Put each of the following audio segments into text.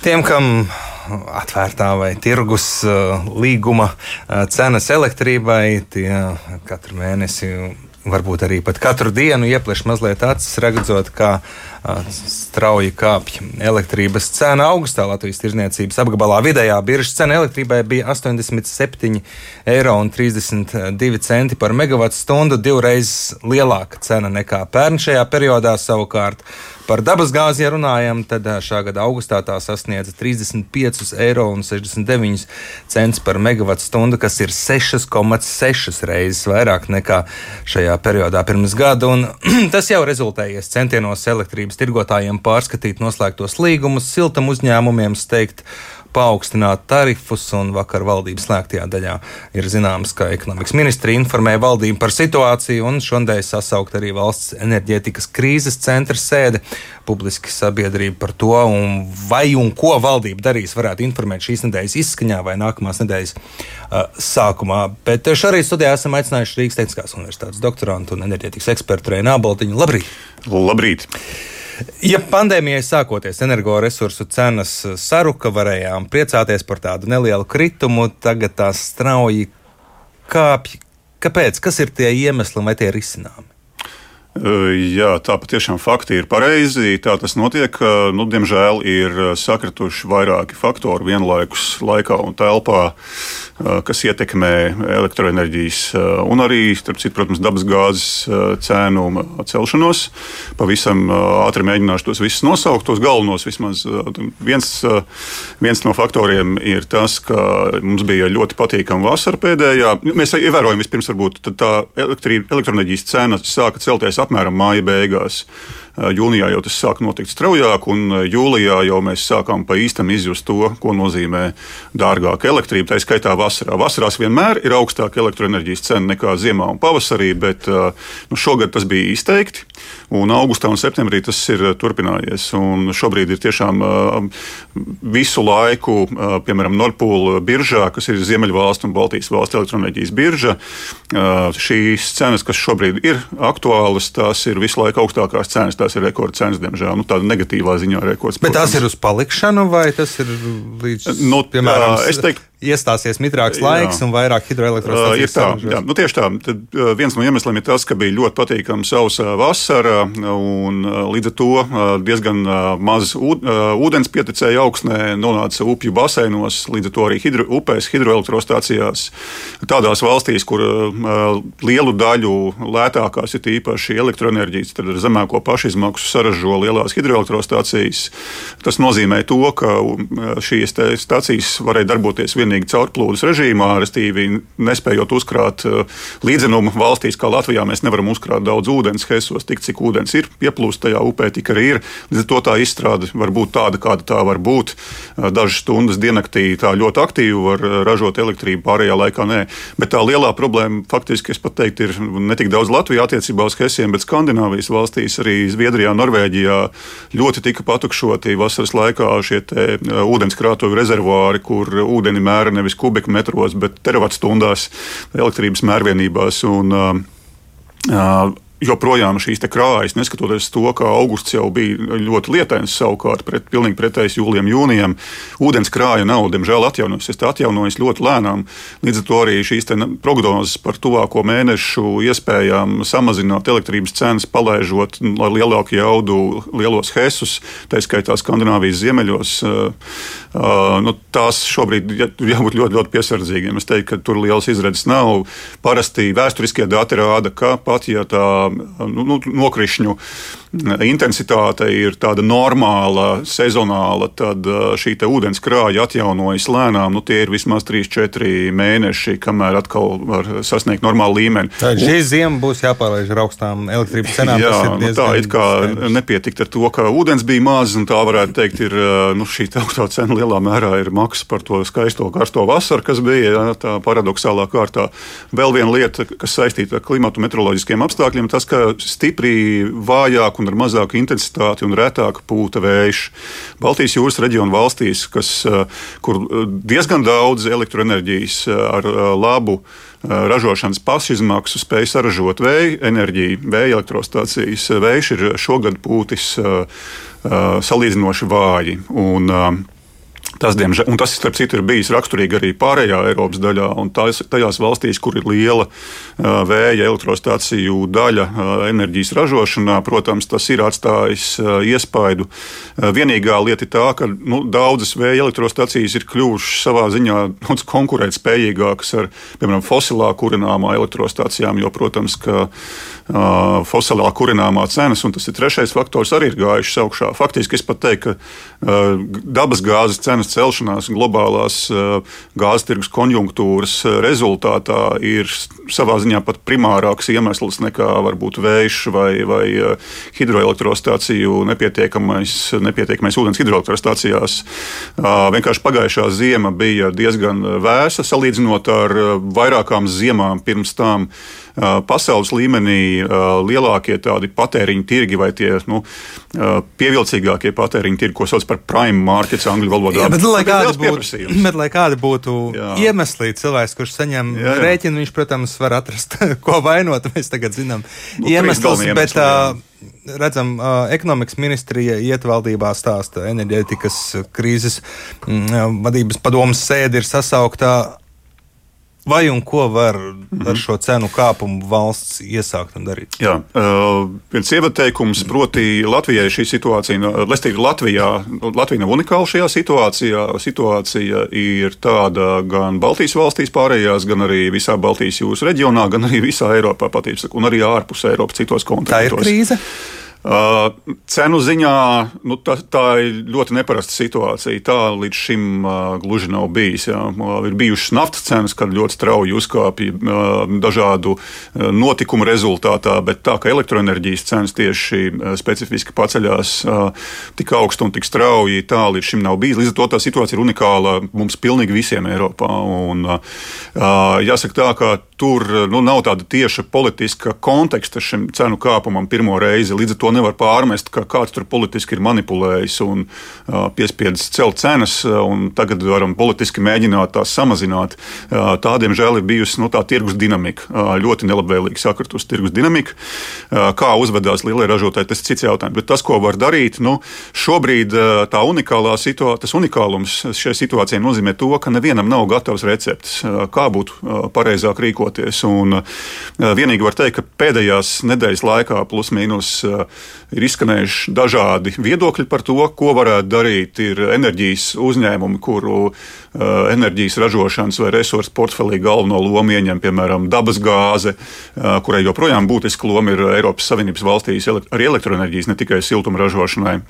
Tiem, kam atvērtā vai tirgus līguma cenas elektrībai, tie katru mēnesi varbūt arī pat katru dienu iepleš mazliet acis, redzot, kā strauji kāpj elektrības cena augustā Latvijas tirzniecības apgabalā. Vidējā biržas cena elektrībai bija 87,32 eiro par megawatu stundu, divreiz lielāka cena nekā pērn šajā periodā savukārt. Par dabasgāzi, ja runājam, tad šā gada augustā tā sasniedza 35,69 eiro par megawatu stundu, kas ir 6,6 reizes vairāk nekā šajā periodā pirms gada. Un, tas jau rezultējies centienos elektrības tirgotājiem pārskatīt noslēgtos līgumus, siltam uzņēmumiem steigt paaugstināt tarifus, un vakar valdības slēgtajā daļā ir zināms, ka ekonomikas ministrija informēja valdību par situāciju, un šodien sasaukt arī valsts enerģētikas krīzes centra sēde. Publiski sabiedrība par to, un vai un ko valdība darīs, varētu informēt šīs nedēļas izskaņā vai nākamās nedēļas uh, sākumā. Bet šorīt studijā esam aicinājuši Rīgas Tehniskās Universitātes doktorantu un enerģētikas ekspertu Reinu Aboltiņu. Labrīt! Labrīt! Ja pandēmijai sākoties energoresursu cenas saruka, varējām priecāties par tādu nelielu kritumu, tagad tās strauji kāpj. Kāpēc? Kas ir tie iemesli vai tie risinājumi? Jā, tā patiešām fakti ir pareizi. Tā tas notiek. Nu, diemžēl ir sakrituši vairāki faktori vienlaikus laikā un telpā, kas ietekmē elektroenerģijas un arī, starp citu, protams, dabasgāzes cēnu celšanos. Pavisam ātri mēģināšu tos visus nosaukt, tos galvenos. Vismaz viens, viens no faktoriem ir tas, ka mums bija ļoti patīkama vasara pēdējā. Mēs ievērojam vispirms, varbūt tā elektroenerģijas cena sāka celties apmēram māja beigās. Jūnijā jau tas sāk notikt straujāk, un jūlijā jau mēs sākām pa īstam izjust to, ko nozīmē dārgāka elektrība. Tā skaitā vasarā. Vasarās vienmēr ir augstāka elektroenerģijas cena nekā ziemā un pavasarī, bet nu, šogad tas bija izteikti. Un augustā un septembrī tas ir turpinājies. Un šobrīd ir tiešām visu laiku, piemēram, Nordpūļa biržā, kas ir Ziemeļvalstu un Baltijas valstu elektroenerģijas birža, šīs cenas, kas šobrīd ir aktuālas, tās ir visu laiku augstākās cenas tās ir rekordcenas, diemžēl. Nu, tāda negatīvā ziņā rekords. Bet tās ir uz palikšanu vai tas ir līdz, nu, piemēram, es teiktu, iestāsies mitrāks laiks jā. un vairāk hidroelektrostacijas. Uh, ir tā, jā, nu, tieši tā. Tad, uh, viens no iemesliem ir tas, ka bija ļoti patīkama sausa vasara un uh, līdz ar to uh, diezgan maz ūd, ūdens pieticēja augstnē, nonāca upju baseinos, līdz ar to arī hidro, upēs hidroelektrostācijās. Tādās valstīs, kur lielu daļu lētākās ir īpaši elektroenerģijas, tad ar zemāko pašizmaksu saražo lielās hidroelektrostācijas. Tas nozīmē to, ka šīs stācijas varēja darboties vienā vienīgi caurplūdes režīmā, respektīvi nespējot uzkrāt uh, līdzenumu valstīs, kā Latvijā, mēs nevaram uzkrāt daudz ūdens hesos, tik cik ūdens ir pieplūst tajā upē, tik arī ir. Līdz ar to tā izstrāde var būt tāda, kāda tā var būt. Uh, dažas stundas diennaktī tā ļoti aktīvi var uh, ražot elektrību, pārējā laikā nē. Bet tā lielā problēma faktiski, es pat teiktu, ir ne tik daudz Latvijā attiecībā uz hesiem, bet Skandināvijas valstīs, arī Zviedrijā, Norvēģijā ļoti tika patukšoti vasaras laikā šie ūdenskrātuvi rezervuāri, kur ūdeni mēra mēra nevis kubikmetros, bet teravatstundās elektrības mērvienībās. Un, uh, uh, joprojām šīs krājas, neskatoties to, ka augusts jau bija ļoti lietains, savukārt pret, pilnīgi pretējs jūlijam, jūnijam, ūdens krāja nav, diemžēl, atjaunojusies. Tā atjaunojas ļoti lēnām. Līdz ar to arī šīs prognozes par tuvāko mēnešu iespējām samazināt elektrības cenas, palaižot ar lielāku jaudu lielos hesus, tā skaitā Skandināvijas ziemeļos. Uh, nu, tās šobrīd jābūt ļoti, ļoti piesardzīgiem. Es teiktu, ka tur liels izredzes nav. Parasti vēsturiskie dati rāda, ka pat ja tā nu, nu, nokrišņu intensitāte ir tāda normāla, sezonāla, tad uh, šī ūdens krāja atjaunojas lēnām. Nu, tie ir vismaz 3-4 mēneši, kamēr atkal var sasniegt normālu līmeni. Tā šī ziema būs jāpārlaiž ar augstām elektrības cenām. Jā, nu, tā it kā skaidrs. nepietikt ar to, ka ūdens bija maz, un tā varētu teikt, ir uh, nu, šī augstā cena lielā mērā ir maksa par to skaisto karsto vasaru, kas bija jā, tā paradoxālā kārtā. Vēl viena lieta, kas saistīta ar klimatu meteoroloģiskiem apstākļiem, tas, ka stipri vājāk un ar mazāku intensitāti un retāk pūta vējš. Baltijas jūras reģiona valstīs, kas, eh, kur eh, diezgan daudz elektroenerģijas eh, ar labu ražošanas pašizmaksu spēj saražot vēja enerģiju, vēja elektrostācijas. Vējš ir šogad pūtis salīdzinoši vāji. Un, Tas, diemžēl, un tas, starp citu, ir bijis raksturīgi arī pārējā Eiropas daļā. Tās, tajās valstīs, kur ir liela vēja elektrostaciju daļa enerģijas ražošanā, protams, tas ir atstājis iespaidu. Vienīgā lieta ir tā, ka nu, daudzas vēja elektrostacijas ir kļuvušas savā ziņā daudz konkurētspējīgākas ar, piemēram, fosilā kurināmā elektrostacijām, jo, protams, ka fosilā kurināmā cenas, un tas ir trešais faktors, arī ir gājušas augšā. Faktiski es pat teiktu, ka dabas gāzes cenas celšanās globālās gāzes tirgus konjunktūras rezultātā ir savā ziņā pat primārāks iemesls nekā varbūt vējš vai, vai hidroelektrostāciju nepietiekamais, nepietiekamais ūdens hidroelektrostācijās. Vienkārši pagājušā ziema bija diezgan vēsa salīdzinot ar vairākām ziemām pirms tam pasaules līmenī lielākie tādi patēriņa tirgi vai tie nu, pievilcīgākie patēriņa tirgi, ko sauc par prime markets angļu valodā. Jā, bet, lai kādi, būtu, bet, lai kādi būtu jā. iemesli, cilvēks, kurš saņem jā, jā. rēķinu, viņš, protams, var atrast, ko vainot. Mēs tagad zinām nu, iemeslus, bet jā. redzam, ekonomikas ministrija ietvaldībā stāsta enerģētikas krīzes vadības padomas sēdi ir sasauktā Vai un ko var ar šo cenu kāpumu valsts iesākt un darīt? Jā, uh, viens ievateikums, proti, Latvijai šī situācija, Lestīgi Latvijā, Latvija nav unikāla šajā situācijā. Situācija ir tāda gan Baltijas valstīs pārējās, gan arī visā Baltijas jūras reģionā, gan arī visā Eiropā patiesībā, un arī ārpus Eiropas citos kontinentos. Tā ir krīze. Uh, cenu ziņā nu, tā, tā ir ļoti neparasta situācija. Tā līdz šim uh, gluži nav bijis. Jā. Uh, ir bijušas naftas cenas, kad ļoti strauji uzkāpja uh, dažādu uh, notikumu rezultātā, bet tā kā elektroenerģijas cenas tieši uh, specifiski paceļās tik augstu un tik strauji, tā līdz šim nav bijis. Līdz ar to tā situācija ir unikāla mums pilnīgi visiem Eiropā. Un, jāsaka tā, ka tur nu, nav tāda tieša politiska konteksta šim cenu kāpumam pirmo reizi. Līdz ar to nevar pārmest, ka kāds tur politiski ir manipulējis un uh, piespiedzis celt cenas, un tagad varam politiski mēģināt tās samazināt. Uh, tā, diemžēl, ir bijusi nu, tā tirgus dinamika. Uh, ļoti nelabvēlīgi sakritusi tirgus dinamika. Uh, kā uzvedās lielie ražotāji, tas ir cits jautājums. Bet tas, ko var darīt, nu, šobrīd uh, tā unikālā situācija, tas unikālums šajā situācijā nozīmē to, ka nevienam nav gatavs recepts, uh, kā būtu uh, pareizāk rīkoties. Un, vienīgi var teikt, ka pēdējās nedēļas laikā plus mīnus ir izskanējuši dažādi viedokļi par to, ko varētu darīt. Enerģijas uzņēmumi, kuru uh, enerģijas ražošanas vai resursu portfelī galveno lomu ieņem, piemēram, dabasgāze, kurai joprojām būtiska loma ir Eiropas Savienības valstīs arī elektroenerģijas, ne tikai siltuma ražošanai.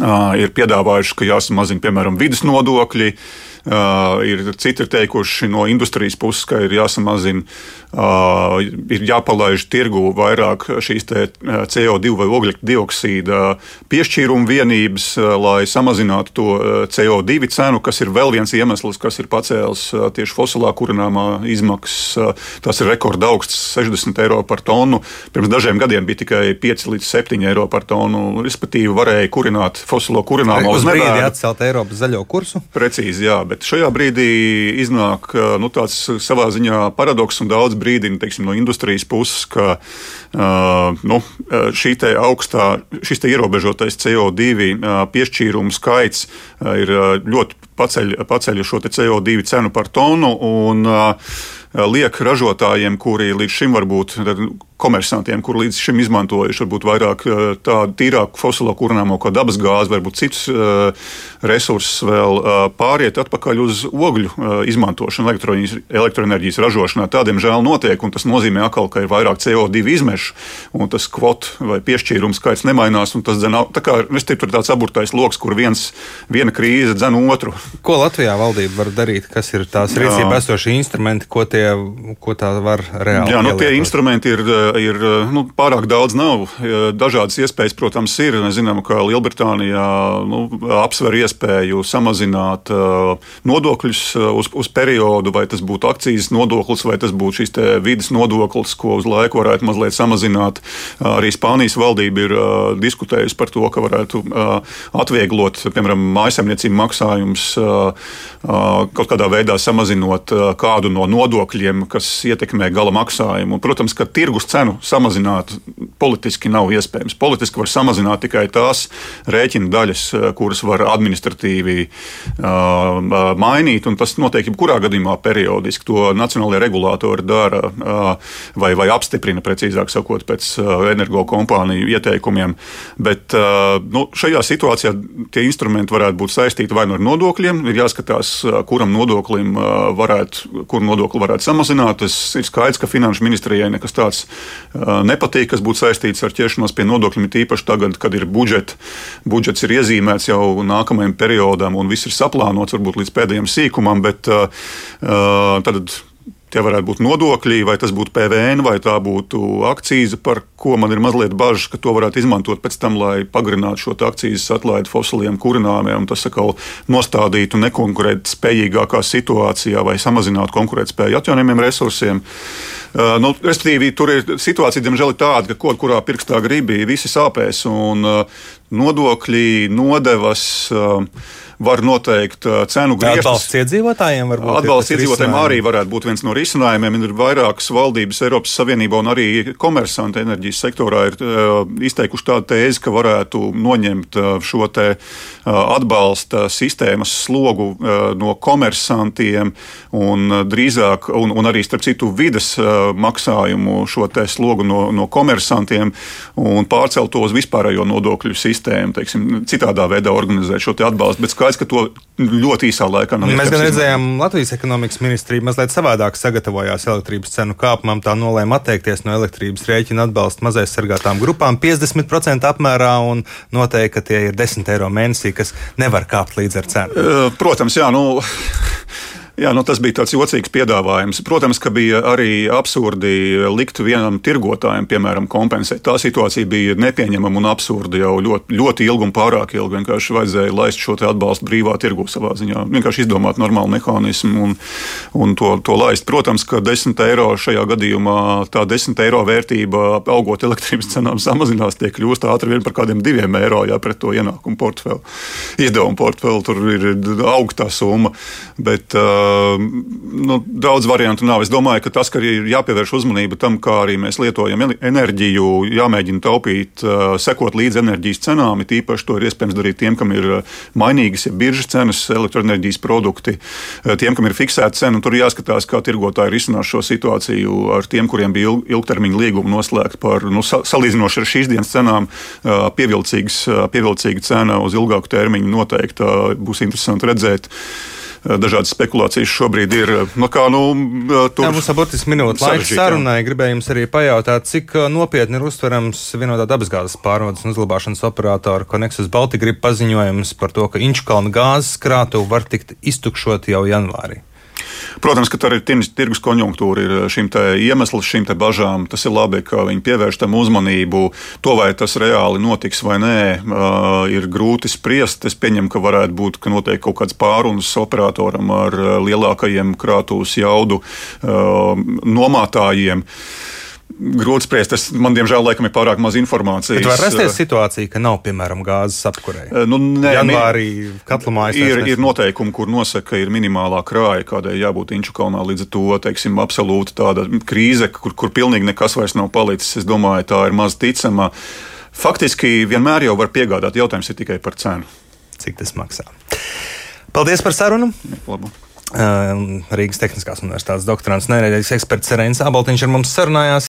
Uh, ir piedāvājuši, ka jāsamazina, piemēram, vidas nodokļi. Uh, ir citi ir teikuši no industrijas puses, ka ir jāsamazina Uh, ir jāpalaiž tirgu vairāk šīs uh, CO2 vai ogļu dioksīda piešķīruma vienības, uh, lai samazinātu to CO2 cenu, kas ir vēl viens iemesls, kas ir pacēlis tieši fosilā kurināmā izmaksas. Tas ir rekorda augsts - 60 eiro par tonu. Pirms dažiem gadiem bija tikai 5 līdz 7 eiro par tonu. Respektīvi, varēja kurināt fosilo kurināmo uz brīdi atcelt Eiropas zaļo kursu. Precīzi, jā, bet šajā brīdī iznāk nu, tāds savā ziņā paradoks un daudz brīdina teiksim, no industrijas puses, ka nu, šī augstā, šis ierobežotais CO2 uh, piešķīrumu skaits ir ļoti paceļ, paceļ šo CO2 cenu par tonu. Un, liek ražotājiem, kuri līdz šim varbūt komersantiem, kur līdz šim izmantojuši varbūt vairāk eh, tādu tīrāku fosilo kurināmo, kā dabas gāzi, varbūt citus uh, resursus, vēl uh, pāriet atpakaļ uz ogļu izmantošanu elektroenerģijas ražošanā. Tādiem žēl notiek, un tas nozīmē, akal, ka ir vairāk CO2 izmešu, un tas kvotu vai piešķīrumu skaits nemainās. Tas dzen, tā kā ir tāds aburtais lokus, kur viens, viena krīze dzen otru. Ko Latvijā valdība var darīt? Kas ir tās rīcībā esošie instrumenti, ko, tie, ko tā var reāli? Jā, nu, tie instrumenti ir ir nu, pārāk daudz nav. Dažādas iespējas, protams, ir. Mēs zinām, ka Lielbritānijā nu, apsver iespēju samazināt uh, nodokļus uz, uz periodu, vai tas būtu akcijas nodoklis, vai tas būtu šīs vidas nodoklis, ko uz laiku varētu mazliet samazināt. Arī Spānijas valdība ir diskutējusi par to, ka varētu atvieglot, piemēram, mājasemniecību maksājumus kaut kādā veidā samazinot kādu no nodokļiem, kas ietekmē gala maksājumu. Protams, ka tirgus cena cenu samazināt politiski nav iespējams. Politiski var samazināt tikai tās rēķina daļas, kuras var administratīvi uh, mainīt, un tas notiek jebkurā gadījumā periodiski. To nacionālajie regulātori dara uh, vai, vai apstiprina, precīzāk sakot, pēc uh, energokompāniju ieteikumiem. Bet uh, nu, šajā situācijā tie instrumenti varētu būt saistīti vai nu ar nodokļiem, ir jāskatās, kuram nodoklim varētu, kur nodokli varētu samazināt. Tas ir skaidrs, ka finanšu ministrijai nekas tāds nepatīk, kas būtu saistīts ar ķeršanos pie nodokļiem, tīpaši tagad, kad ir budžets. Budžets ir iezīmēts jau nākamajam periodam, un viss ir saplānots varbūt līdz pēdējiem sīkumam, bet uh, tad Tie varētu būt nodokļi, vai tas būtu PVN, vai tā būtu akcijas, par ko man ir mazliet bažas, ka to varētu izmantot pēc tam, lai pagarinātu šo akcijas atlaidi fosiliem kurināmiem. Tas atkal nostādītu nekonkurēt spējīgākā situācijā vai samazinātu konkurētspēju atjaunojumiem resursiem. Uh, nu, respektīvi, tur ir situācija, diemžēl, ir tāda, ka kaut kurā pirkstā gribi visi sāpēs un uh, nodokļi, nodevas. Uh, var noteikt uh, cenu grieztus. Atbalsts iedzīvotājiem var būt. Atbalsts iedzīvotājiem arī varētu būt viens no risinājumiem. Ir vairākas valdības Eiropas Savienībā un arī komersanti enerģijas sektorā ir uh, izteikuši tādu tēzi, ka varētu noņemt uh, šo te atbalsta sistēmas slogu no komersantiem un drīzāk, un, un arī starp citu vidas maksājumu šo te slogu no, no komersantiem un pārcelt to uz vispārējo nodokļu sistēmu, teiksim, citādā veidā organizēt šo atbalstu. Bet skaidrs, ka to ļoti īsā laikā nav. Mēs gan redzējām, Latvijas ekonomikas ministrija mazliet savādāk sagatavojās elektrības cenu kāpumam. Tā nolēma atteikties no elektrības rēķina atbalsta mazais sargātām grupām 50% apmērā un noteikti, ka tie ir 10 eiro mēnesī, kas nevar kāpt līdz ar cenu. Protams, jā. Nu... Jā, nu, tas bija tāds jocīgs piedāvājums. Protams, ka bija arī absurdi likt vienam tirgotājam, piemēram, kompensēt. Tā situācija bija nepieņemama un absurda jau ļoti, ļoti ilgi un pārāk ilgi. Vienkārši vajadzēja laist šo atbalstu brīvā tirgu savā ziņā. Vienkārši izdomāt normālu mehānismu un, un to, to laist. Protams, ka 10 eiro šajā gadījumā, tā 10 eiro vērtība, augot elektrības cenām, samazinās, tie kļūst ātri vien par kādiem diviem eiro, ja pret to ienākumu portfeli, izdevumu portfeli tur ir augstā summa. Bet, uh, nu, daudz variantu nav. Es domāju, ka tas, ka ir jāpievērš uzmanība tam, kā arī mēs lietojam enerģiju, jāmēģina taupīt, sekot līdzi enerģijas cenām. It īpaši to ir iespējams darīt tiem, kam ir mainīgas ja biržas cenas, elektroenerģijas produkti, tiem, kam ir fiksēta cena. Tur jāskatās, kā tirgotāji risinās šo situāciju ar tiem, kuriem bija ilgtermiņa līguma noslēgta par nu, salīdzinoši ar šīs dienas cenām. Pievilcīga cena uz ilgāku termiņu noteikti būs interesanti redzēt. Dažādas spekulācijas šobrīd ir. Eh, nu, kā, nu, tur Jā, mums ir burtiski minūte laika sarunai. Gribēju jums arī pajautāt, cik nopietni ir uztverams vienotā dabasgāzes pārvades un uzglabāšanas operatora Konexus Baltica paziņojums par to, ka Inčukalna gāzes krātuve var tikt iztukšot jau janvārī. Protams, ka ir tirgus konjunktūra, ir šim iemesls, šīm bažām. Tas ir labi, ka viņi pievērš tam uzmanību. To, vai tas reāli notiks vai nē, ir grūti spriest. Es pieņemu, ka varētu būt, ka notiek kaut kāds pārunas operatoram ar lielākajiem krātuves jaudu nomātājiem. Grūti spriest. Es, man, diemžēl, laikam, ir pārāk maz informācijas. Bet var rasties situācija, ka nav, piemēram, gāzes apkurē. Nu, nē, Janvārī katla mājas ir, ir noteikumi, kur nosaka, ka ir minimālā krāja, kādai jābūt Inčukalnā. Līdz ar to, teiksim, absolūti tāda krīze, kur, kur pilnīgi nekas vairs nav palicis. Es domāju, tā ir maz ticama. Faktiski vienmēr jau var piegādāt. Jautājums ir tikai par cenu. Cik tas maksā? Paldies par sarunu! Labu. Rīgas Tehniskās Universitātes doktorants, nereģis eksperts Serēns Abaltiņš ar mums sarunājās.